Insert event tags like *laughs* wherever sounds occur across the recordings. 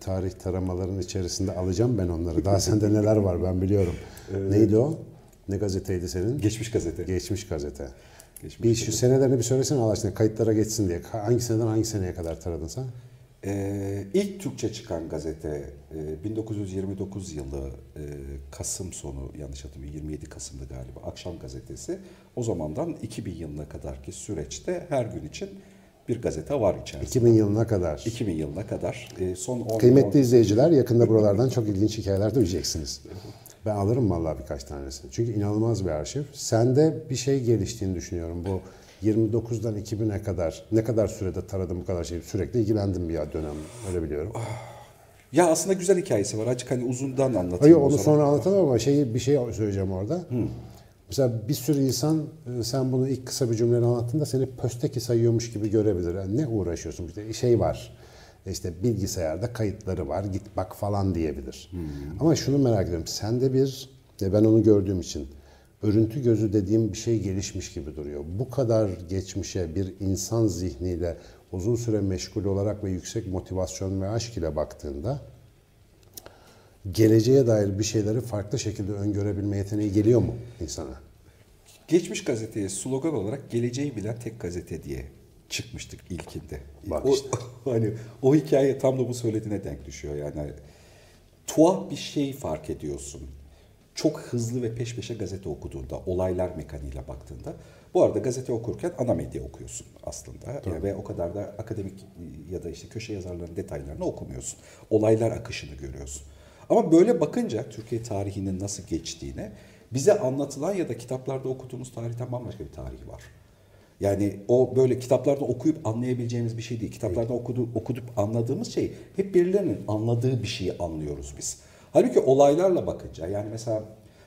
tarih taramaların içerisinde alacağım ben onları. Daha sende neler var ben biliyorum. Neydi o? Ne gazeteydi senin? Geçmiş gazete. Geçmiş gazete. Geçmiş bir şu senelerini bir söylesene Allah aşkına kayıtlara geçsin diye. Hangi seneden hangi seneye kadar taradın sen? Ee, ilk Türkçe çıkan gazete e, 1929 yılı e, Kasım sonu yanlış hatırlamıyorum 27 Kasım'dı galiba akşam gazetesi. O zamandan 2000 yılına kadarki süreçte her gün için bir gazete var içerisinde. 2000 yılına kadar. 2000 yılına kadar e, son 10 Kıymetli izleyiciler yakında buralardan çok ilginç hikayeler duyeceksiniz. Ben alırım vallahi birkaç tanesini. Çünkü inanılmaz bir arşiv. Sende bir şey geliştiğini düşünüyorum. Bu 29'dan 2000'e kadar ne kadar sürede taradım bu kadar şey sürekli ilgilendim bir dönem öyle biliyorum. Ya aslında güzel hikayesi var. Açık hani uzundan anlatayım. Hayır onu sonra anlatamam ama şeyi bir şey söyleyeceğim orada. Mesela bir sürü insan e, sen bunu ilk kısa bir cümleyle anlattığında seni pösteki sayıyormuş gibi görebilir. Yani ne uğraşıyorsun? İşte şey var. İşte bilgisayarda kayıtları var. Git bak falan diyebilir. Ama şunu merak ediyorum. Sende bir ya ben onu gördüğüm için örüntü gözü dediğim bir şey gelişmiş gibi duruyor. Bu kadar geçmişe bir insan zihniyle uzun süre meşgul olarak ve yüksek motivasyon ve aşk ile baktığında geleceğe dair bir şeyleri farklı şekilde öngörebilme yeteneği geliyor mu insana? Geçmiş gazeteye slogan olarak geleceği bilen tek gazete diye çıkmıştık ilkinde. Bak o, işte. *laughs* hani o hikaye tam da bu söylediğine denk düşüyor yani. Tuhaf bir şey fark ediyorsun. Çok hızlı ve peş peşe gazete okuduğunda, olaylar mekaniğiyle baktığında. Bu arada gazete okurken ana medya okuyorsun aslında. Yani ve o kadar da akademik ya da işte köşe yazarlarının detaylarını okumuyorsun. Olaylar akışını görüyorsun. Ama böyle bakınca Türkiye tarihinin nasıl geçtiğine bize anlatılan ya da kitaplarda okuduğumuz tarihten bambaşka bir tarih var. Yani o böyle kitaplarda okuyup anlayabileceğimiz bir şey değil. Kitaplarda okudu, okudup anladığımız şey hep birilerinin anladığı bir şeyi anlıyoruz biz. Halbuki olaylarla bakınca yani mesela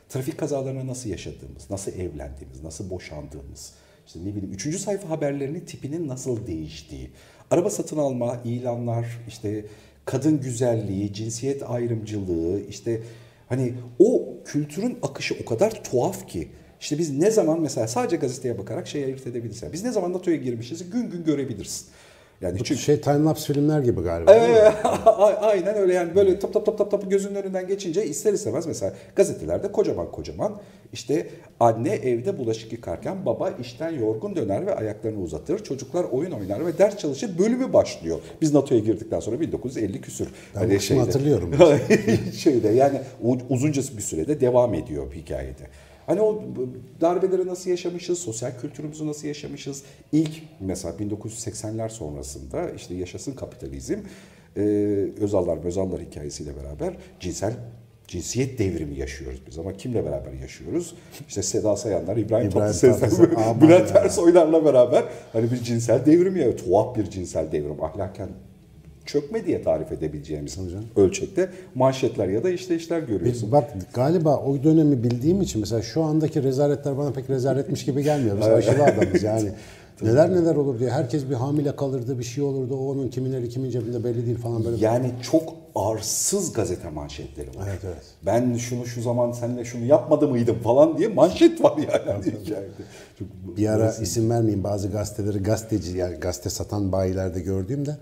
trafik kazalarını nasıl yaşadığımız, nasıl evlendiğimiz, nasıl boşandığımız, işte ne bileyim üçüncü sayfa haberlerinin tipinin nasıl değiştiği, araba satın alma, ilanlar, işte kadın güzelliği, cinsiyet ayrımcılığı, işte hani o kültürün akışı o kadar tuhaf ki işte biz ne zaman mesela sadece gazeteye bakarak şey ayırt edebiliriz. Yani biz ne zaman NATO'ya girmişiz gün gün görebilirsin. Yani Bu çünkü şey timelapse filmler gibi galiba. Evet, *laughs* aynen öyle yani böyle tap tap tap tap tap gözünün önünden geçince ister istemez mesela gazetelerde kocaman kocaman işte anne evde bulaşık yıkarken baba işten yorgun döner ve ayaklarını uzatır. Çocuklar oyun oynar ve ders çalışır bölümü başlıyor. Biz NATO'ya girdikten sonra 1950 küsür. Ben bu kısmı hatırlıyorum. *laughs* şeyde yani uzunca bir sürede devam ediyor hikayede. Hani o darbeleri nasıl yaşamışız, sosyal kültürümüzü nasıl yaşamışız? İlk mesela 1980'ler sonrasında işte yaşasın kapitalizm, e, Özallar Özallar hikayesiyle beraber cinsel cinsiyet devrimi yaşıyoruz biz ama kimle beraber yaşıyoruz? İşte Seda Sayanlar, İbrahim, İbrahim Tatlıses, *laughs* Bülent. Ersoylarla beraber hani bir cinsel devrim ya tuhaf bir cinsel devrim ahlaken çökme diye tarif edebileceğimiz ölçekte manşetler ya da işte işler görüyorsun. Biz, bak galiba o dönemi bildiğim için mesela şu andaki rezaletler bana pek rezaletmiş gibi gelmiyor. Biz aşırı adamız yani. *laughs* Neler neler olur diye. Herkes bir hamile kalırdı, bir şey olurdu. O onun kimin eli kimin cebinde belli değil falan böyle. Yani çok arsız gazete manşetleri var. Evet, evet. Ben şunu şu zaman seninle şunu yapmadı mıydım falan diye manşet var yani. *laughs* Çok- Bir ara isim vermeyeyim bazı gazeteleri gazeteci yani gazete satan bayilerde gördüğümde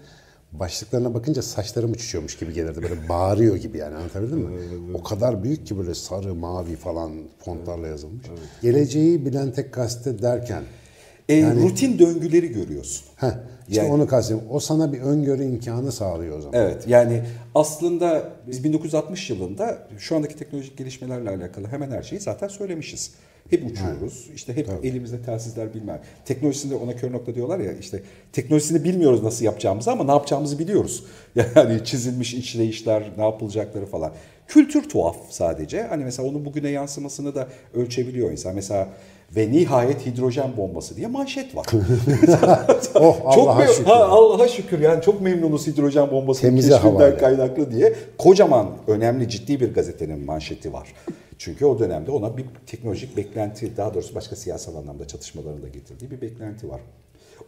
başlıklarına bakınca saçlarım uçuşuyormuş gibi gelirdi. Böyle bağırıyor gibi yani anlatabildim mi? O kadar büyük ki böyle sarı, mavi falan fontlarla yazılmış. Geleceği bilen tek gazete derken E, rutin döngüleri görüyorsun. heh, işte Yani- onu kastediyorum. O sana bir öngörü imkanı sağlıyor o zaman. Evet yani aslında biz 1960 yılında şu andaki teknolojik gelişmelerle alakalı hemen her şeyi zaten söylemişiz. Hep uçuyoruz. işte hep elimizde telsizler bilmem. Teknolojisinde ona kör nokta diyorlar ya işte teknolojisini bilmiyoruz nasıl yapacağımızı ama ne yapacağımızı biliyoruz. *laughs* Yani çizilmiş işleyişler, ne yapılacakları falan. Kültür tuhaf sadece. Hani mesela onun bugüne yansımasını da ölçebiliyor insan. Mesela ve nihayet hidrojen bombası diye manşet var. *laughs* Oh, Allah'a mem- şükür. Ha, Allah'a şükür yani çok memnunuz hidrojen bombasının Temize keşfinden havale. kaynaklı diye kocaman önemli ciddi bir gazetenin manşeti var. Çünkü o dönemde ona bir teknolojik beklenti daha doğrusu başka siyasal anlamda çatışmaların da getirdiği bir beklenti var.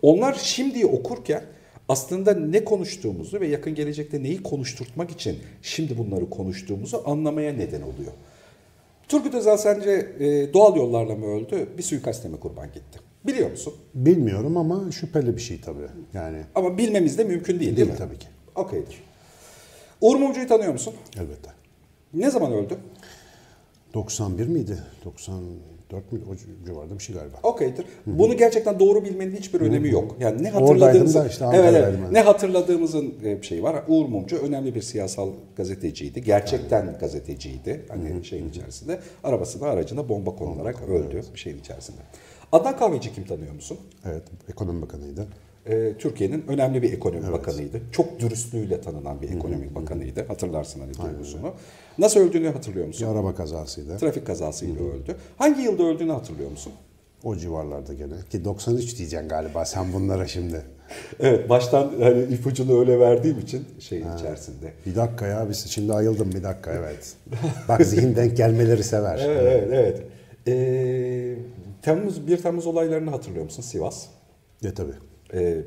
Onlar şimdi okurken aslında ne konuştuğumuzu ve yakın gelecekte neyi konuşturtmak için şimdi bunları konuştuğumuzu anlamaya neden oluyor. Turgut Özal sence e, doğal yollarla mı öldü, bir suikaste mi kurban gitti? Biliyor musun? Bilmiyorum ama şüpheli bir şey tabii. Yani Ama bilmemiz de mümkün değil değil, Değil mi? tabii ki. Okeydir. Uğur Mumcu'yu tanıyor musun? Elbette. Ne zaman öldü? 91 miydi? 94 mü? O civarda bir şey galiba. Okeydir. Bunu gerçekten doğru bilmenin hiçbir önemi yok. Yani ne hatırladığımızın işte evet, evet, ben. ne hatırladığımızın e, bir şeyi var. Uğur Mumcu önemli bir siyasal gazeteciydi. Gerçekten gazeteciydi. Hani şeyin içerisinde arabasına aracına bomba konularak öldü bir şeyin içerisinde. Adnan Kahveci kim tanıyor musun? Evet, ekonomi bakanıydı. Ee, Türkiye'nin önemli bir ekonomi bakanıydı. Çok dürüstlüğüyle tanınan bir ekonomi bakanıydı. Hatırlarsın hani duygusunu. Nasıl öldüğünü hatırlıyor musun? Bir araba kazasıydı. Trafik kazasıyla öldü. Hangi yılda öldüğünü hatırlıyor musun? O civarlarda gene. Ki 93 diyeceksin galiba sen bunlara şimdi. *laughs* Evet baştan hani ipucunu öyle verdiğim için şeyin içerisinde. Bir dakika ya biz şimdi ayıldım bir dakika evet. *laughs* Bak zihin denk gelmeleri sever. Evet evet. evet. Ee, Temmuz 1 Temmuz olaylarını hatırlıyor musun Sivas? Ya tabii. Ee,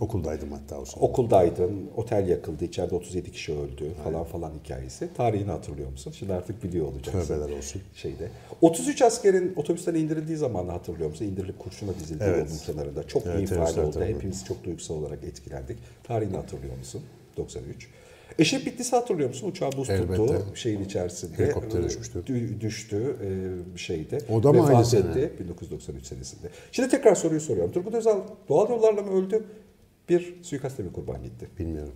Okuldaydım hatta o sırada. okuldaydım, otel yakıldı, içeride 37 kişi öldü falan falan hikayesi. Tarihini hatırlıyor musun? Şimdi artık biliyor olacaksın. Tövbeler olsun. Şeyde. 33 askerin otobüsten indirildiği zamanı hatırlıyor musun? İndirilip kurşuna dizildiği Evet. yolun kenarında. Çok Evet, teröristler oldu. Hepimiz çok duygusal olarak etkilendik. Tarihini hatırlıyor musun? 93. Eşref Bitlisi hatırlıyor musun? Uçağı buz tuttu Elbette. şeyin içerisinde. Helikopter Ee, düşmüştü. dü- düştü e, şeyde. O da mı aynı sene? etti 1993 senesinde. Şimdi tekrar soruyu soruyorum. Turgut Özal doğal yollarla mı öldü? Bir suikaste mi kurban gitti? Bilmiyorum.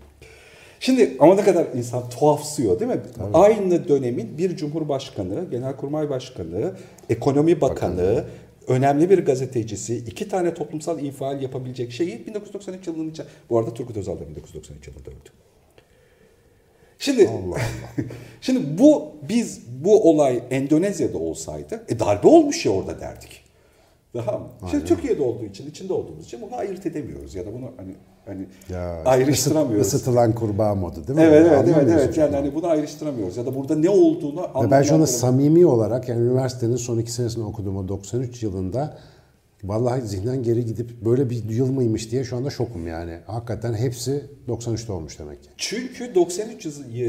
Şimdi ama ne kadar insan tuhafsıyor değil mi? Aynı dönemin bir cumhurbaşkanı, genelkurmay başkanı, ekonomi bakanı, önemli bir gazetecisi, iki tane toplumsal infial yapabilecek şeyi 1993 yılının içinde... Bu arada Turgut Özal da 1993 yılında öldü. Şimdi Allah *laughs* şimdi bu biz bu olay Endonezya'da olsaydı e darbe olmuş ya orada derdik. Daha mı? Şimdi Türkiye'de olduğu için, içinde olduğumuz için bunu ayırt edemiyoruz ya da bunu hani hani Ya ayrıştıramıyoruz. ısıtılan kurbağa modu değil mi? Evet evet evet evet yani hani bunu ayrıştıramıyoruz ya da burada ne olduğunu Ve ben şu anda anlamlandırabiliyoruz. samimi olarak yani üniversitenin son iki senesini okuduğum o 93 yılında vallahi zihnen geri gidip böyle bir yıl mıymış diye şu anda şokum yani. Hakikaten hepsi 93'te olmuş demek ki. Çünkü 93 yıl- e,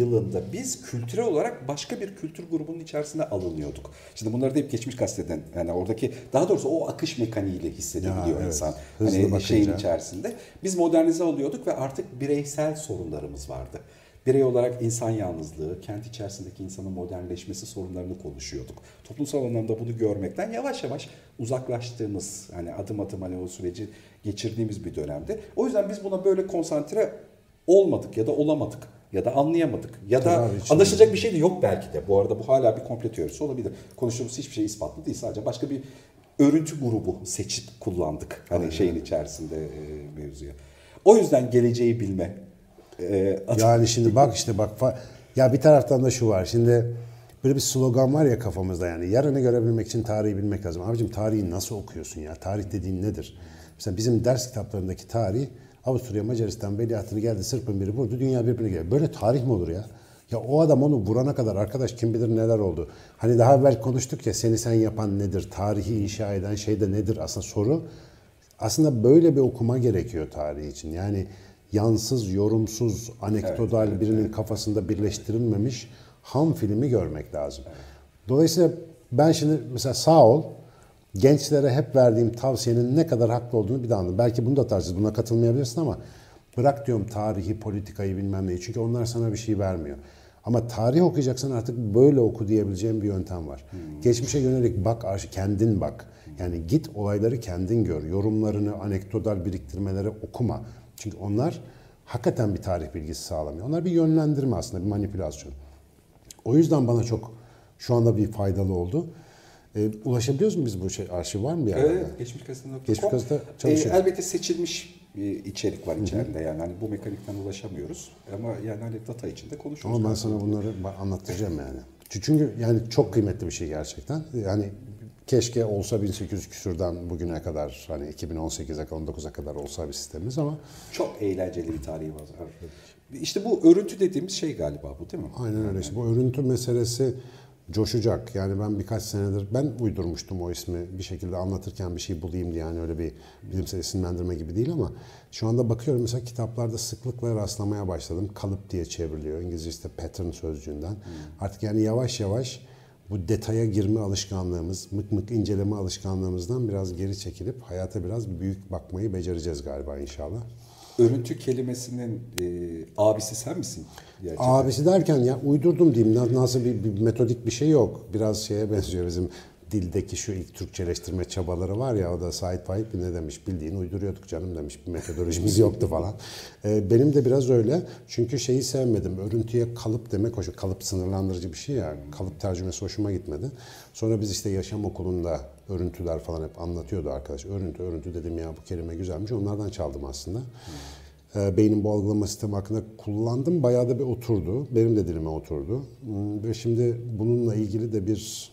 yılında biz kültürel olarak başka bir kültür grubunun içerisine alınıyorduk. Şimdi bunları da hep geçmiş kasteden yani oradaki daha doğrusu o akış mekaniğiyle hissedebiliyor Ya, evet. insan. Hızlı hani bakınca. şeyin içerisinde. Biz modernize oluyorduk ve artık bireysel sorunlarımız vardı. Birey olarak insan yalnızlığı, kent içerisindeki insanın modernleşmesi sorunlarını konuşuyorduk. Toplumsal anlamda bunu görmekten yavaş yavaş uzaklaştığımız, hani adım adım hani o süreci geçirdiğimiz bir dönemde. O yüzden biz buna böyle konsantre olmadık ya da olamadık ya da anlayamadık ya da Tabii anlaşılacak bir şey de yok belki de. Bu arada bu hala bir komple teorisi olabilir. Konuştuğumuz hiçbir şey ispatlı değil. Sadece başka bir örüntü grubu seçip kullandık. Hani şeyin içerisinde e, mevzuya. O yüzden geleceği bilme. E, Yani şimdi bak işte bak ya bir taraftan da şu var. Şimdi böyle bir slogan var ya kafamızda yani yarını görebilmek için tarihi bilmek lazım. Abicim tarihi nasıl okuyorsun ya? Tarih dediğin nedir? Mesela bizim ders kitaplarındaki tarih Avusturya Macaristan veliahtını geldi Sırp'ın biri vurdu dünya birbirine geldi. Böyle tarih mi olur ya? Ya o adam onu vurana kadar arkadaş kim bilir neler oldu. Hani daha evvel konuştuk ya seni sen yapan nedir? Tarihi inşa eden şey de nedir? Aslında soru aslında böyle bir okuma gerekiyor tarih için. Yani yansız, yorumsuz, anekdotal birinin kafasında birleştirilmemiş ham filmi görmek lazım. Dolayısıyla ben şimdi mesela sağ ol, gençlere hep verdiğim tavsiyenin ne kadar haklı olduğunu bir daha anladım. Belki bunu da tartışırız, buna katılmayabilirsin ama bırak diyorum tarihi, politikayı bilmem neyi. Çünkü onlar sana bir şey vermiyor. Ama tarih okuyacaksan artık böyle oku diyebileceğim bir yöntem var. Geçmişe yönelik bak, kendin bak. Yani git olayları kendin gör. Yorumlarını, anekdotal biriktirmeleri okuma. Çünkü onlar hakikaten bir tarih bilgisi sağlamıyor. Onlar bir yönlendirme aslında, bir manipülasyon. O yüzden bana çok şu anda bir faydalı oldu. Ee, ulaşabiliyoruz mu biz bu şey arşiv var mı bir yerde? Evet, geçmiş gazetede. Geçmiş Gazete çalışıyor. E, elbette seçilmiş bir içerik var içeride yani hani bu mekanikten ulaşamıyoruz ama yani hani data içinde konuşuyoruz. Ama ben sana bunları anlatacağım yani. Çünkü yani çok kıymetli bir şey gerçekten. Yani keşke olsa 1800 küsürden bugüne kadar hani 2018'e 19'a kadar olsa bir sistemimiz ama Çok eğlenceli bir tarihi var. İşte bu örüntü dediğimiz şey galiba bu değil mi? aynen öyle. İşte bu örüntü meselesi coşacak. Yani ben birkaç senedir ben uydurmuştum o ismi bir şekilde anlatırken bir şey bulayım diye yani öyle bir bilimsel isimlendirme gibi değil ama şu anda bakıyorum mesela kitaplarda sıklıkla rastlamaya başladım. Kalıp diye çevriliyor. İngilizce işte pattern sözcüğünden. Artık yani yavaş yavaş bu detaya girme alışkanlığımız, mık mık inceleme alışkanlığımızdan biraz geri çekilip hayata biraz büyük bakmayı becereceğiz galiba inşallah. örüntü kelimesinin e, abisi sen misin? Gerçekten. Abisi derken ya uydurdum diyeyim. Na- Nasıl bir, bir metodik bir şey yok. Biraz şeye benziyor bizim dildeki şu ilk Türkçeleştirme çabaları var ya o da Said Faik ne demiş bildiğin uyduruyorduk canım demiş bir metodolojimiz yoktu falan. Ee, benim de biraz öyle çünkü şeyi sevmedim örüntüye kalıp demek hoş kalıp sınırlandırıcı bir şey ya kalıp tercümesi hoşuma gitmedi. Sonra biz işte yaşam okulunda örüntüler falan hep anlatıyordu arkadaş. Örüntü örüntü dedim ya bu kelime güzelmiş onlardan çaldım aslında. E, beynin bu algılama sistemi hakkında kullandım. Bayağı da bir oturdu. Benim de dilime oturdu. Hmm, Ve şimdi bununla ilgili de bir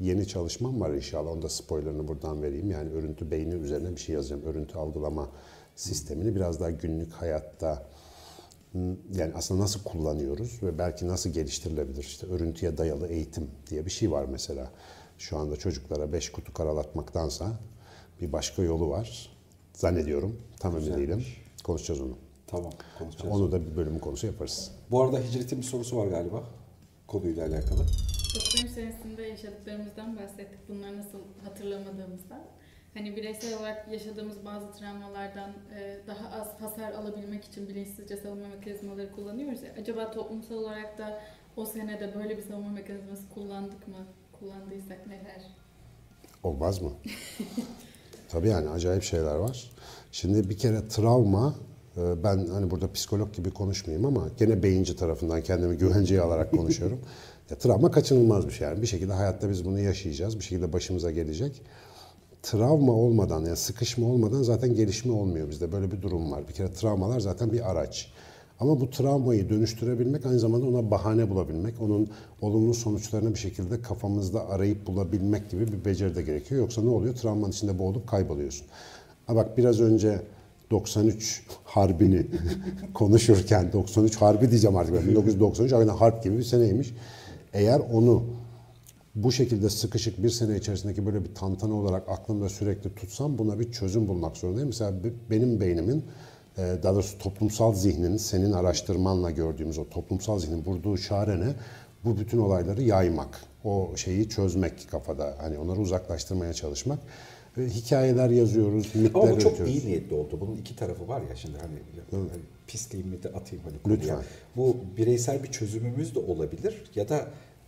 yeni çalışmam var inşallah. Onu da spoilerını buradan vereyim. Yani örüntü beyni üzerine bir şey yazacağım. Örüntü algılama sistemini biraz daha günlük hayatta hmm, yani aslında nasıl kullanıyoruz ve belki nasıl geliştirilebilir? İşte örüntüye dayalı eğitim diye bir şey var mesela. Şu anda çocuklara beş kutu karalatmaktansa bir başka yolu var. Zannediyorum. Tam emin değilim. Konuşacağız onu. Tamam konuşacağız. Onu da bir bölüm konusu yaparız. Bu arada Hicret'in bir sorusu var galiba konuyla alakalı. Doktorum senesinde yaşadıklarımızdan bahsettik. Bunları nasıl hatırlamadığımızdan. Hani bireysel olarak yaşadığımız bazı travmalardan e, daha az hasar alabilmek için bilinçsizce savunma mekanizmaları kullanıyoruz. Acaba toplumsal olarak da o senede böyle bir savunma mekanizması kullandık mı? Kullandıysak neler? Olmaz mı? *laughs* Tabii yani acayip şeyler var. Şimdi bir kere travma, e, ben hani burada psikolog gibi konuşmayayım ama gene beyinci tarafından kendimi güvenceye alarak konuşuyorum. *laughs* Ya, travma kaçınılmaz bir şey yani. Bir şekilde hayatta biz bunu yaşayacağız. Bir şekilde başımıza gelecek. Travma olmadan yani sıkışma olmadan zaten gelişme olmuyor bizde. Böyle bir durum var. Bir kere travmalar zaten bir araç. Ama bu travmayı dönüştürebilmek aynı zamanda ona bahane bulabilmek, onun olumlu sonuçlarını bir şekilde kafamızda arayıp bulabilmek gibi bir beceri de gerekiyor. Yoksa ne oluyor? Travmanın içinde boğulup kayboluyorsun. Ha bak biraz önce 93 harbini *laughs* konuşurken 93 harbi diyeceğim artık. ben. 1993 aynen harp gibi bir seneymiş. Eğer onu bu şekilde sıkışık bir sene içerisindeki böyle bir tantana olarak aklımda sürekli tutsam buna bir çözüm bulmak zorundayım. Mesela be- benim beynimin e, daha doğrusu toplumsal zihnin senin araştırmanla gördüğümüz o toplumsal zihnin vurduğu çare ne? Bu bütün olayları yaymak. O şeyi çözmek kafada. Hani onları uzaklaştırmaya çalışmak. E, Hikayeler yazıyoruz, mitler Ama bu çok üretiyoruz. iyi niyetli oldu. Bunun iki tarafı var ya şimdi hani, hani pisliğimi de atayım hani konuya. Lütfen. Bu bireysel bir çözümümüz de olabilir ya da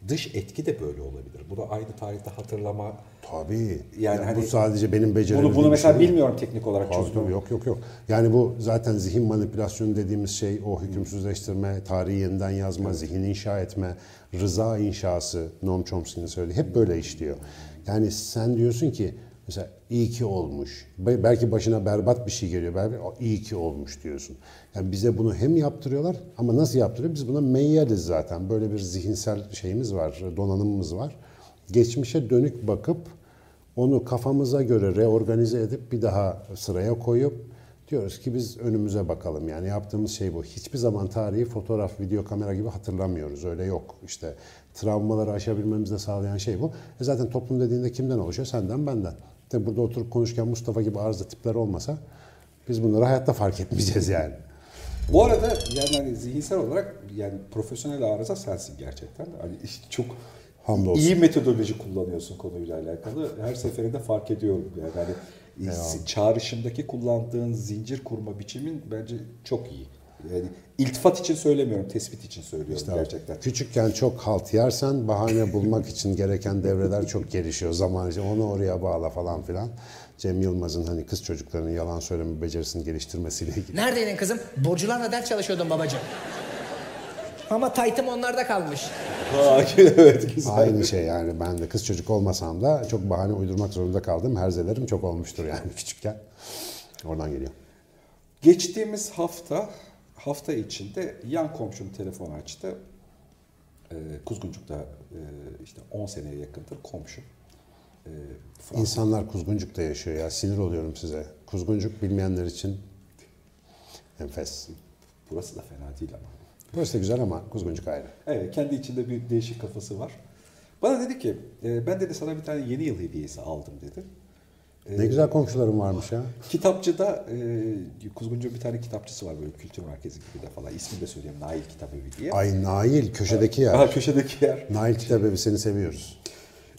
dış etki de böyle olabilir. Bunu aynı tarihte hatırlama Tabii. Yani Yani hani bu sadece benim becerebildiğim bunu, bunu mesela şey bilmiyorum teknik olarak Tabii, tabii, yok yok yok. Yani bu zaten zihin manipülasyonu dediğimiz şey o hükümsüzleştirme, tarihi yeniden yazma, zihin inşa etme, rıza inşası Noam Chomsky'nin söylediği hep böyle işliyor. Yani sen diyorsun ki mesela iyi ki olmuş. Be- Belki başına berbat bir şey geliyor. Belki "O iyi ki olmuş diyorsun. Yani bize bunu hem yaptırıyorlar ama nasıl yaptırıyor? Biz buna meyyaliz zaten. Böyle bir zihinsel şeyimiz var, donanımımız var. Geçmişe dönük bakıp onu kafamıza göre reorganize edip bir daha sıraya koyup diyoruz ki biz önümüze bakalım. Yani yaptığımız şey bu. Hiçbir zaman tarihi fotoğraf, video kamera gibi hatırlamıyoruz. Öyle yok. İşte travmaları aşabilmemizi de sağlayan şey bu. E zaten toplum dediğinde kimden oluşuyor? Senden, benden. Tabii burada oturup konuşurken Mustafa gibi arıza tipler olmasa biz bunları hayatta fark etmeyeceğiz yani. Bu arada yani hani zihinsel olarak yani profesyonel arıza sensin gerçekten. Hani çok Hamdolsun. iyi metodoloji kullanıyorsun konuyla alakalı. Her seferinde fark ediyorum yani hani çağrışımdaki kullandığın zincir kurma biçimin bence çok iyi. Yani iltifat için söylemiyorum, tespit için söylüyorum İşte gerçekten. Küçükken çok halt yersen bahane bulmak için gereken devreler çok gelişiyor zaman içinde. Onu oraya bağla falan filan. Cem Yılmaz'ın hani kız çocuklarının yalan söyleme becerisini geliştirmesiyle ilgili. Neredeydin kızım? Burcularla ders çalışıyordum babacığım. Ama taytım onlarda kalmış. Ha, *laughs* evet güzel. Aynı şey yani ben de kız çocuk olmasam da çok bahane uydurmak zorunda kaldım. Herzelerim çok olmuştur yani *laughs* küçükken. Oradan geliyor. Geçtiğimiz hafta hafta içinde yan komşum telefon açtı. Ee, Kuzguncuk'ta e, işte 10 seneye yakındır komşum. Ee, Fransız. İnsanlar Kuzguncuk'ta yaşıyor ya. Sinir oluyorum size. Kuzguncuk bilmeyenler için enfes. Burası da fena değil ama. Burası da güzel ama Kuzguncuk ayrı. Evet, kendi içinde bir değişik kafası var. Bana dedi ki, e, ben dedi sana bir tane yeni yıl hediyesi aldım dedi. Ne güzel komşularım varmış ya. Kitapçıda, e, Kuzguncu'nun bir tane kitapçısı var böyle kültür merkezi gibi de falan. İsmini de söyleyeyim, Nail Kitap Evi diye. Ay Nail köşedeki yer. Aha, köşedeki yer. Nail Kitap Evi seni seviyoruz.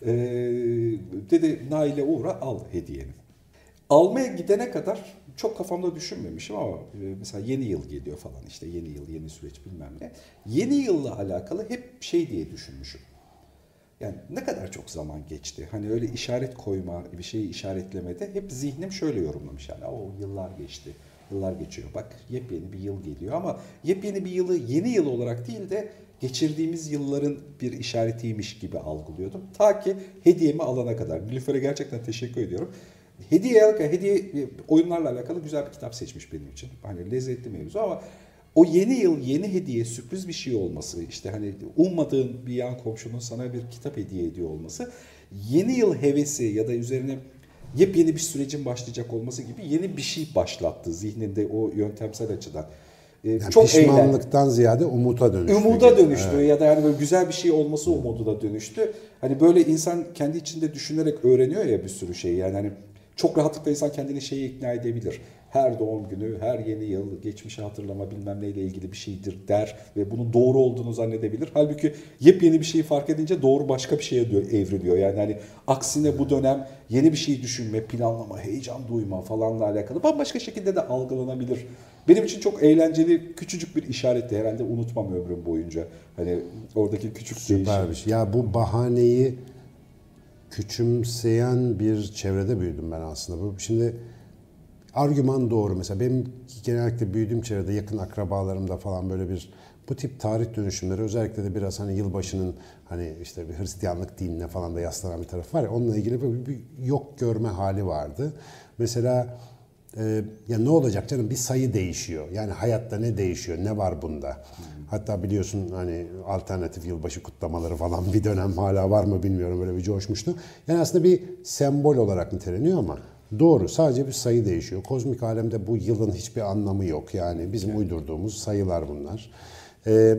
E, dedi Nail'e uğra al hediyeni. Almaya gidene kadar çok kafamda düşünmemişim ama e, mesela yeni yıl geliyor falan işte yeni yıl, yeni süreç bilmem ne. Yeni yılla alakalı hep şey diye düşünmüşüm. Yani ne kadar çok zaman geçti. Hani öyle işaret koyma, bir şeyi işaretlemede hep zihnim şöyle yorumlamış. Yani o yıllar geçti, yıllar geçiyor. Bak yepyeni bir yıl geliyor ama yepyeni bir yılı yeni yıl olarak değil de geçirdiğimiz yılların bir işaretiymiş gibi algılıyordum. Ta ki hediyemi alana kadar. Nilüfer'e gerçekten teşekkür ediyorum. Hediye, hediye oyunlarla alakalı güzel bir kitap seçmiş benim için. Hani lezzetli mevzu ama o yeni yıl yeni hediye sürpriz bir şey olması işte hani ummadığın bir yan komşunun sana bir kitap hediye ediyor olması yeni yıl hevesi ya da üzerine yepyeni bir sürecin başlayacak olması gibi yeni bir şey başlattı zihninde o yöntemsel açıdan. Ee, yani çok pişmanlıktan eğlen. ziyade umuta dönüştü. Umuda dönüştü evet. ya da yani böyle güzel bir şey olması umudu da dönüştü. Hani böyle insan kendi içinde düşünerek öğreniyor ya bir sürü şey yani hani çok rahatlıkla insan kendini şeye ikna edebilir her doğum günü, her yeni yıl geçmişi hatırlama bilmem neyle ilgili bir şeydir der ve bunun doğru olduğunu zannedebilir. Halbuki yepyeni bir şeyi fark edince doğru başka bir şeye evriliyor. Yani hani aksine bu dönem yeni bir şey düşünme, planlama, heyecan duyma falanla alakalı bambaşka şekilde de algılanabilir. Benim için çok eğlenceli küçücük bir işaretti herhalde unutmam ömrüm boyunca. Hani oradaki küçük Süper bir şey. Ya bu bahaneyi küçümseyen bir çevrede büyüdüm ben aslında. Bu şimdi argüman doğru. Mesela benim genellikle büyüdüğüm çevrede yakın akrabalarımda falan böyle bir bu tip tarih dönüşümleri özellikle de biraz hani yılbaşının hani işte bir Hristiyanlık dinine falan da yaslanan bir taraf var ya onunla ilgili bir, bir yok görme hali vardı. Mesela e, ya ne olacak canım bir sayı değişiyor. Yani hayatta ne değişiyor? Ne var bunda? Hatta biliyorsun hani alternatif yılbaşı kutlamaları falan *laughs* bir dönem hala var mı bilmiyorum böyle bir coşmuştu. Yani aslında bir sembol olarak niteleniyor ama Doğru. Sadece bir sayı değişiyor. Kozmik alemde bu yılın hiçbir anlamı yok. Yani bizim evet. uydurduğumuz sayılar bunlar. Ee,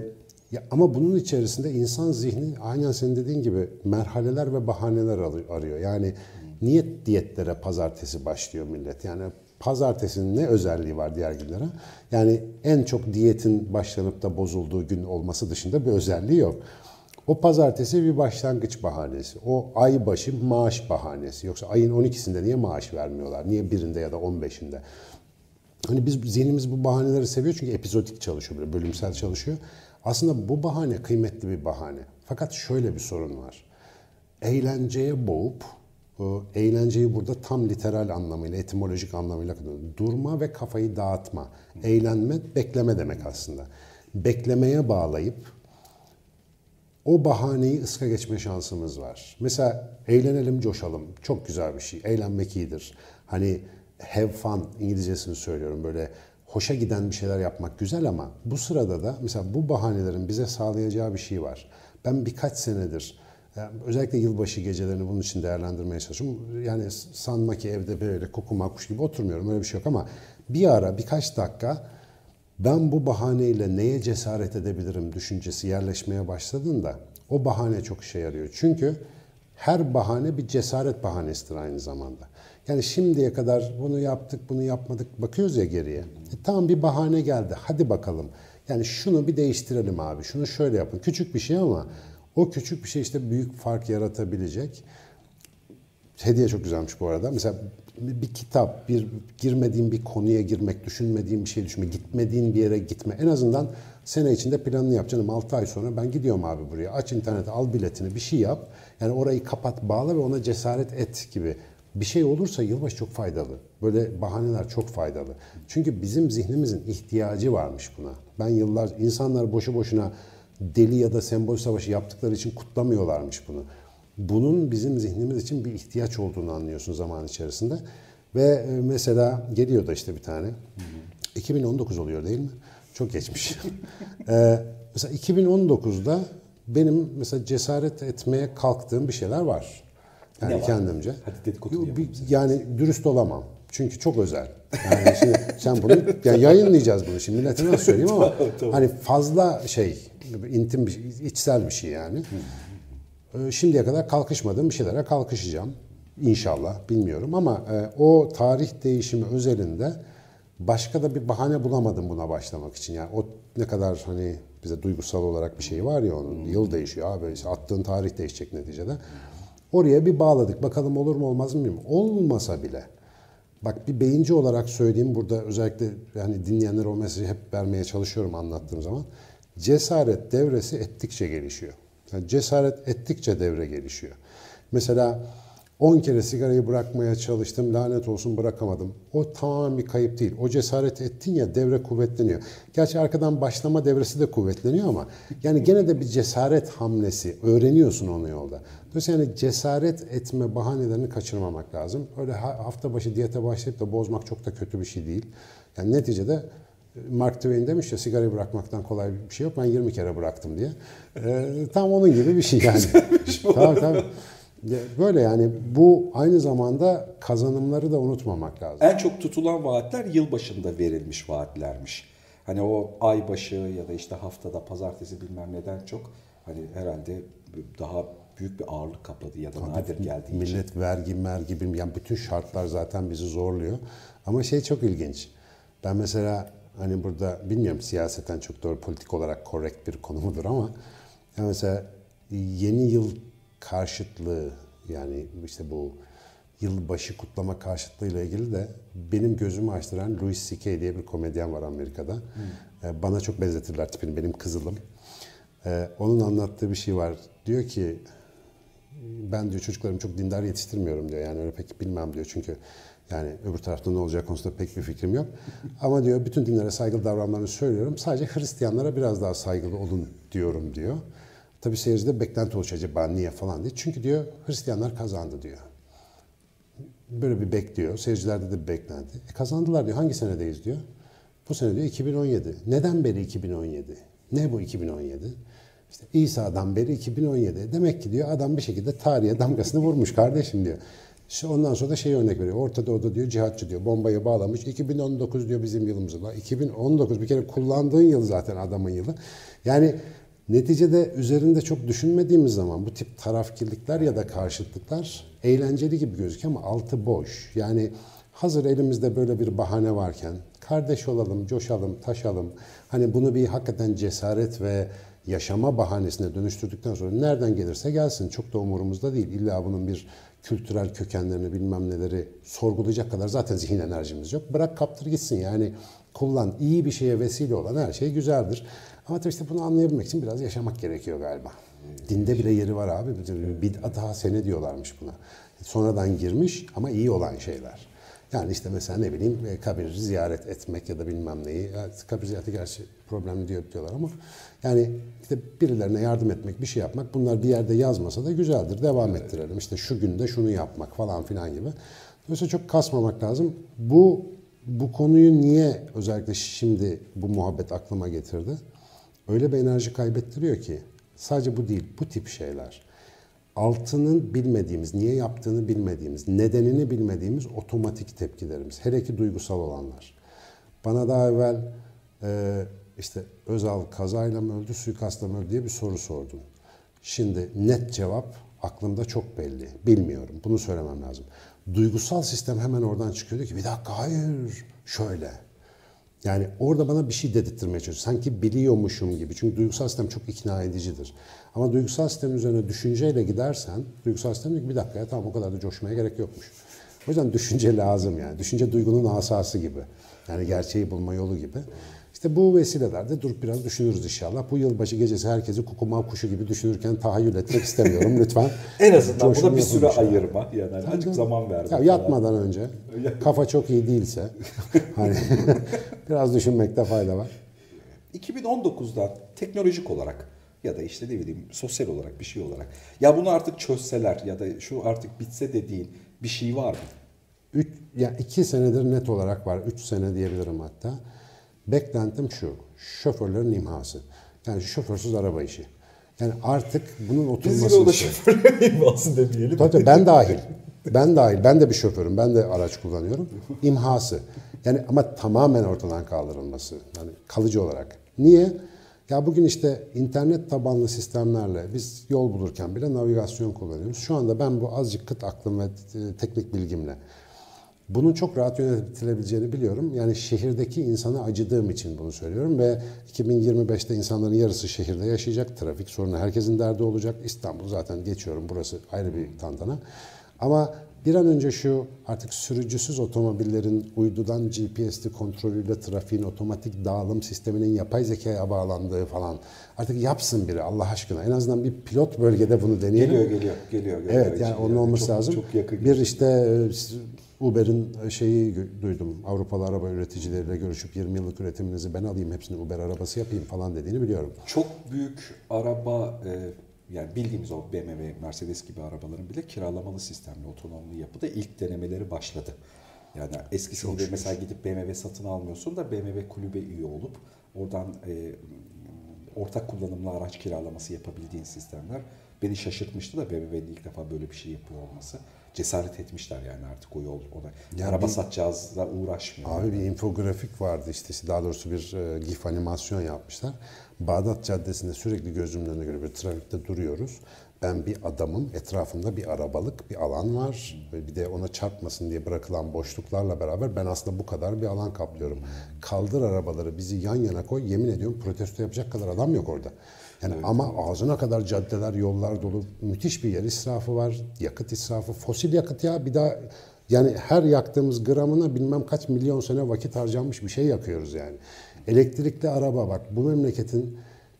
ya ama bunun içerisinde insan zihni aynen senin dediğin gibi merhaleler ve bahaneler arıyor. Yani niyet diyetlere pazartesi başlıyor millet. Yani pazartesinin ne özelliği var diğer günlere? Yani en çok diyetin başlanıp da bozulduğu gün olması dışında bir özelliği yok. O pazartesi bir başlangıç bahanesi. O ay başı maaş bahanesi. Yoksa ayın 12'sinde niye maaş vermiyorlar? Niye birinde ya da 15'inde? Hani biz zihnimiz bu bahaneleri seviyor çünkü epizodik çalışıyor, böyle bölümsel çalışıyor. Aslında bu bahane kıymetli bir bahane. Fakat şöyle bir sorun var. Eğlenceye boğup, eğlenceyi burada tam literal anlamıyla, etimolojik anlamıyla durma ve kafayı dağıtma. Eğlenme, bekleme demek aslında. Beklemeye bağlayıp o bahaneyi ıska geçme şansımız var. Mesela eğlenelim, coşalım. Çok güzel bir şey. Eğlenmek iyidir. Hani have fun İngilizcesini söylüyorum. Böyle hoşa giden bir şeyler yapmak güzel ama bu sırada da mesela bu bahanelerin bize sağlayacağı bir şey var. Ben birkaç senedir yani özellikle yılbaşı gecelerini bunun için değerlendirmeye çalışıyorum. Yani sanma ki evde böyle koku makuş gibi oturmuyorum öyle bir şey yok ama bir ara birkaç dakika ben bu bahaneyle neye cesaret edebilirim düşüncesi yerleşmeye başladığında o bahane çok işe yarıyor. Çünkü her bahane bir cesaret bahanesidir aynı zamanda. Yani şimdiye kadar bunu yaptık, bunu yapmadık bakıyoruz ya geriye. E, tamam bir bahane geldi. Hadi bakalım. Yani şunu bir değiştirelim abi. Şunu şöyle yapın. Küçük bir şey ama o küçük bir şey işte büyük fark yaratabilecek. Hediye çok güzelmiş bu arada. Mesela bir kitap, bir girmediğin bir konuya girmek, düşünmediğin bir şey düşünme, gitmediğin bir yere gitme. En azından sene içinde planını yap canım. 6 ay sonra ben gidiyorum abi buraya. Aç internete, al biletini, bir şey yap. Yani orayı kapat, bağla ve ona cesaret et gibi. Bir şey olursa yılbaşı çok faydalı. Böyle bahaneler çok faydalı. Çünkü bizim zihnimizin ihtiyacı varmış buna. Ben yıllar, insanlar boşu boşuna deli ya da sembol savaşı yaptıkları için kutlamıyorlarmış bunu bunun bizim zihnimiz için bir ihtiyaç olduğunu anlıyorsun zaman içerisinde. Ve e, mesela geliyor da işte bir tane. Hı hı. 2019 oluyor değil mi? Çok geçmiş. ee, *laughs* mesela 2019'da benim mesela cesaret etmeye kalktığım bir şeyler var. Yani ne var? kendimce. Hadi dedikodu Yani dürüst olamam. Çünkü çok özel. Yani şimdi sen bunu *laughs* yani yayınlayacağız bunu şimdi millete nasıl söyleyeyim ama *laughs* tamam, tamam. hani fazla şey intim bir içsel bir şey yani. Ee, şimdiye kadar kalkışmadığım bir şeylere kalkışacağım. İnşallah bilmiyorum ama e, o tarih değişimi özelinde başka da bir bahane bulamadım buna başlamak için. Yani o ne kadar hani bize duygusal olarak bir şey var ya onun yıl değişiyor abi işte attığın tarih değişecek neticede. Oraya bir bağladık. Bakalım olur mu olmaz mı bilmiyorum. Olmasa bile Bak bir beyinci olarak söyleyeyim burada özellikle yani dinleyenler o mesajı hep vermeye çalışıyorum anlattığım zaman. Cesaret devresi ettikçe gelişiyor. Yani cesaret ettikçe devre gelişiyor. Mesela 10 kere sigarayı bırakmaya çalıştım, lanet olsun bırakamadım. O tamamen bir kayıp değil. O cesaret ettin ya devre kuvvetleniyor. Gerçi arkadan başlama devresi de kuvvetleniyor ama yani gene de bir cesaret hamlesi. Öğreniyorsun onu yolda. Dolayısıyla yani cesaret etme bahanelerini kaçırmamak lazım. Öyle hafta başı diyete başlayıp da bozmak çok da kötü bir şey değil. Yani neticede Mark Twain demiş ya sigarayı bırakmaktan kolay bir şey yok. Ben 20 kere bıraktım diye. Ee, tam onun gibi bir şey yani. *laughs* tabii tabii. Böyle yani bu aynı zamanda kazanımları da unutmamak lazım. En çok tutulan vaatler yılbaşında verilmiş vaatlermiş. Hani o ay başı ya da işte haftada pazartesi bilmem neden çok hani herhalde daha büyük bir ağırlık kapladı ya da Tabii nadir geldiği millet için. Millet vergi mergi bilmem yani bütün şartlar zaten bizi zorluyor. Ama şey çok ilginç. Ben mesela hani burada bilmiyorum siyaseten çok doğru politik olarak korrekt bir konu mudur ama yani mesela yeni yıl karşıtlığı yani işte bu yılbaşı kutlama karşıtlığıyla ilgili de benim gözümü açtıran Louis C.K. diye bir komedyen var Amerika'da. Hmm. Bana çok benzetirler tipini, benim kızılım. Ee, onun anlattığı bir şey var. Diyor ki ben diyor çocuklarımı çok dindar yetiştirmiyorum diyor. Yani öyle pek bilmem diyor. Çünkü yani öbür tarafta ne olacak konusunda pek bir fikrim yok. Ama diyor bütün dinlere saygılı davranmalarını söylüyorum. Sadece Hristiyanlara biraz daha saygılı olun diyorum diyor. Tabi seyircide beklenti oluşuyor acaba niye falan diye. Çünkü diyor Hristiyanlar kazandı diyor. Böyle bir bekliyor. Seyircilerde de bir beklenti. E kazandılar diyor. Hangi senedeyiz diyor. Bu sene diyor 2017. Neden beri 2017? Ne bu 2017? İşte İsa'dan beri 2017. Demek ki diyor adam bir şekilde tarihe damgasını vurmuş kardeşim diyor. Ondan sonra da şey örnek veriyor. Orta Doğu'da diyor cihatçı diyor. Bombayı bağlamış. 2019 diyor bizim yılımız. 2019 bir kere kullandığın yıl zaten adamın yılı. Yani Neticede üzerinde çok düşünmediğimiz zaman bu tip tarafkirlikler ya da karşıtlıklar eğlenceli gibi gözüküyor ama altı boş. Yani hazır elimizde böyle bir bahane varken kardeş olalım, coşalım, taşalım. Hani bunu bir hakikaten cesaret ve yaşama bahanesine dönüştürdükten sonra nereden gelirse gelsin çok da umurumuzda değil. İlla bunun bir kültürel kökenlerini bilmem neleri sorgulayacak kadar zaten zihin enerjimiz yok. Bırak kaptır gitsin yani kullan. iyi bir şeye vesile olan her şey güzeldir. Ama tabii işte bunu anlayabilmek için biraz yaşamak gerekiyor galiba. Dinde bile yeri var abi. Bid'at hasene diyorlarmış buna. Sonradan girmiş ama iyi olan şeyler. Yani işte mesela ne bileyim e, kabir ziyaret etmek ya da bilmem neyi. Kabir ziyareti gerçi problemli diyor diyorlar ama yani işte birilerine yardım etmek, bir şey yapmak bunlar bir yerde yazmasa da güzeldir. Devam ettirelim. İşte şu günde şunu yapmak falan filan gibi. Dolayısıyla çok kasmamak lazım. Bu bu konuyu niye özellikle şimdi bu muhabbet aklıma getirdi? öyle bir enerji kaybettiriyor ki sadece bu değil, bu tip şeyler. Altının bilmediğimiz, niye yaptığını bilmediğimiz, nedenini bilmediğimiz otomatik tepkilerimiz. Hele ki duygusal olanlar. Bana daha evvel e, işte Özal kazayla mı öldü, suikastla mı öldü diye bir soru sordun. Şimdi net cevap aklımda çok belli. Bilmiyorum. Bunu söylemem lazım. Duygusal sistem hemen oradan çıkıyordu ki bir dakika hayır şöyle. Yani orada bana bir şey dedirtmeye çalışıyor. Sanki biliyormuşum gibi. Çünkü duygusal sistem çok ikna edicidir. Ama duygusal sistemin üzerine düşünceyle gidersen, duygusal sistem diyor ki bir dakika ya tamam o kadar da coşmaya gerek yokmuş. O yüzden düşünce lazım yani. Düşünce duygunun asası gibi. Yani gerçeği bulma yolu gibi. İşte bu vesilelerde durup biraz düşünürüz inşallah. Bu yılbaşı gecesi herkesi kukumav kuşu gibi düşünürken tahayyül etmek istemiyorum lütfen. *laughs* en azından buna bir süre ayırma. Yani hani azıcık zaman vermek. Ya yatmadan önce kafa çok iyi değilse *laughs* hani *laughs* biraz düşünmekte fayda var. 2019'da teknolojik olarak ya da işte ne bileyim sosyal olarak bir şey olarak ya bunu artık çözseler ya da şu artık bitse dediğin bir şey var mı? Üç, ya iki senedir net olarak var. Üç sene diyebilirim hatta. Beklentim şu, şoförlerin imhası. Yani şoförsüz araba işi. Yani artık bunun oturması... Biz yine o da şoförlerin *laughs* imhası demeyelim. Tabii ben dahil. Ben dahil. Ben de bir şoförüm. Ben de araç kullanıyorum. İmhası. Yani ama tamamen ortadan kaldırılması. Yani kalıcı olarak. Niye? Ya bugün işte internet tabanlı sistemlerle biz yol bulurken bile navigasyon kullanıyoruz. Şu anda ben bu azıcık kıt aklım ve e, teknik bilgimle bunun çok rahat yönetilebileceğini biliyorum. Yani şehirdeki insana acıdığım için bunu söylüyorum ve 2025'te insanların yarısı şehirde yaşayacak. Trafik sorunu herkesin derdi olacak. İstanbul zaten geçiyorum. Burası ayrı bir tantana. Ama Bir an önce şu artık sürücüsüz otomobillerin uydudan GPS'li kontrolüyle trafiğin otomatik dağılım sisteminin yapay zekaya bağlandığı falan artık yapsın biri Allah aşkına. En azından bir pilot bölgede bunu deneyelim. Geliyor, geliyor, geliyor. geliyor. Evet yani onun olması çok, lazım. Çok yakın. Bir işte e, Uber'in şeyi gö- duydum. Avrupalı araba üreticileriyle görüşüp 20 yıllık üretiminizi ben alayım hepsini Uber arabası yapayım falan dediğini biliyorum. Çok büyük araba e, yani bildiğimiz o BMW, Mercedes gibi arabaların bile kiralamalı sistemli otonomlu yapıda ilk denemeleri başladı. Yani eskisi gibi mesela gidip BMW satın almıyorsun da BMW kulübe üye olup oradan e, ortak kullanımlı araç kiralaması yapabildiğin sistemler beni şaşırtmıştı da BMW'nin ilk defa böyle bir şey yapıyor olması. Cesaret etmişler yani artık o yol ona. Ya Araba bir- satacağızla uğraşmıyor. Abi bir infografik vardı işte daha doğrusu bir e, gif animasyon yapmışlar. Bağdat Caddesi'nde sürekli gözümün önüne göre bir trafikte duruyoruz. Ben bir adamım, etrafımda bir arabalık bir alan var. Bir de ona çarpmasın diye bırakılan boşluklarla beraber ben aslında bu kadar bir alan kaplıyorum. Kaldır arabaları bizi yan yana koy. Yemin ediyorum protesto yapacak kadar adam yok orada. Yani ama ağzına kadar caddeler, yollar dolu. Müthiş bir yer israfı var. Yakıt israfı, fosil yakıt ya bir daha yani her yaktığımız gramına bilmem kaç milyon sene vakit harcanmış bir şey yakıyoruz yani. Elektrikli araba bak bu memleketin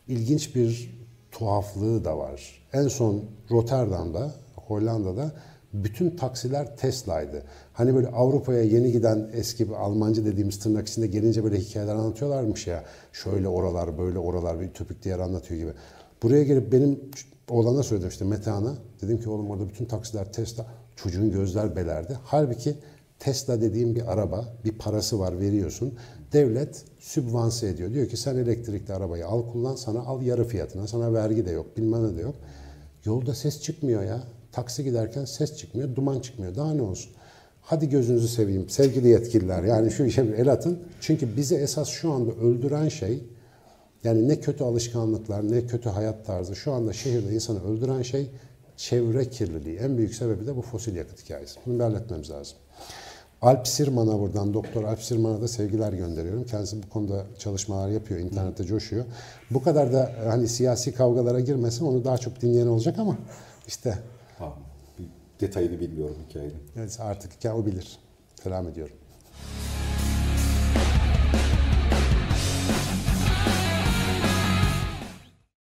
ilginç bir tuhaflığı da var. En son Rotterdam'da, Hollanda'da bütün taksiler Tesla'ydı. Hani böyle Avrupa'ya yeni giden eski bir Almancı dediğimiz tırnak içinde gelince böyle hikayeler anlatıyorlarmış ya. Şöyle oralar, böyle oralar bir ütopik diğer anlatıyor gibi. Buraya gelip benim oğlana söyledim işte Metehan'a. Dedim ki oğlum orada bütün taksiler Tesla. Çocuğun gözler belerdi. Halbuki Tesla dediğim bir araba, bir parası var veriyorsun. Devlet sübvanse ediyor. Diyor ki sen elektrikli arabayı al kullan sana al yarı fiyatına. Sana vergi de yok bilmem ne de yok. Yolda ses çıkmıyor ya. Taksi giderken ses çıkmıyor, duman çıkmıyor. Daha ne olsun? Hadi gözünüzü seveyim sevgili yetkililer. Yani şu işe el atın. Çünkü bizi esas şu anda öldüren şey yani ne kötü alışkanlıklar, ne kötü hayat tarzı. Şu anda şehirde insanı öldüren şey çevre kirliliği. En büyük sebebi de bu fosil yakıt hikayesi. Bunu bir halletmemiz lazım. Alp Sirman'a buradan, Doktor Alp Sirman'a da sevgiler gönderiyorum. Kendisi bu konuda çalışmalar yapıyor, internette coşuyor. Bu kadar da hani siyasi kavgalara girmesin, onu daha çok dinleyen olacak ama işte Tamam. Detayını bilmiyorum hikayenin. Evet artık hikaye o bilir. Selam ediyorum.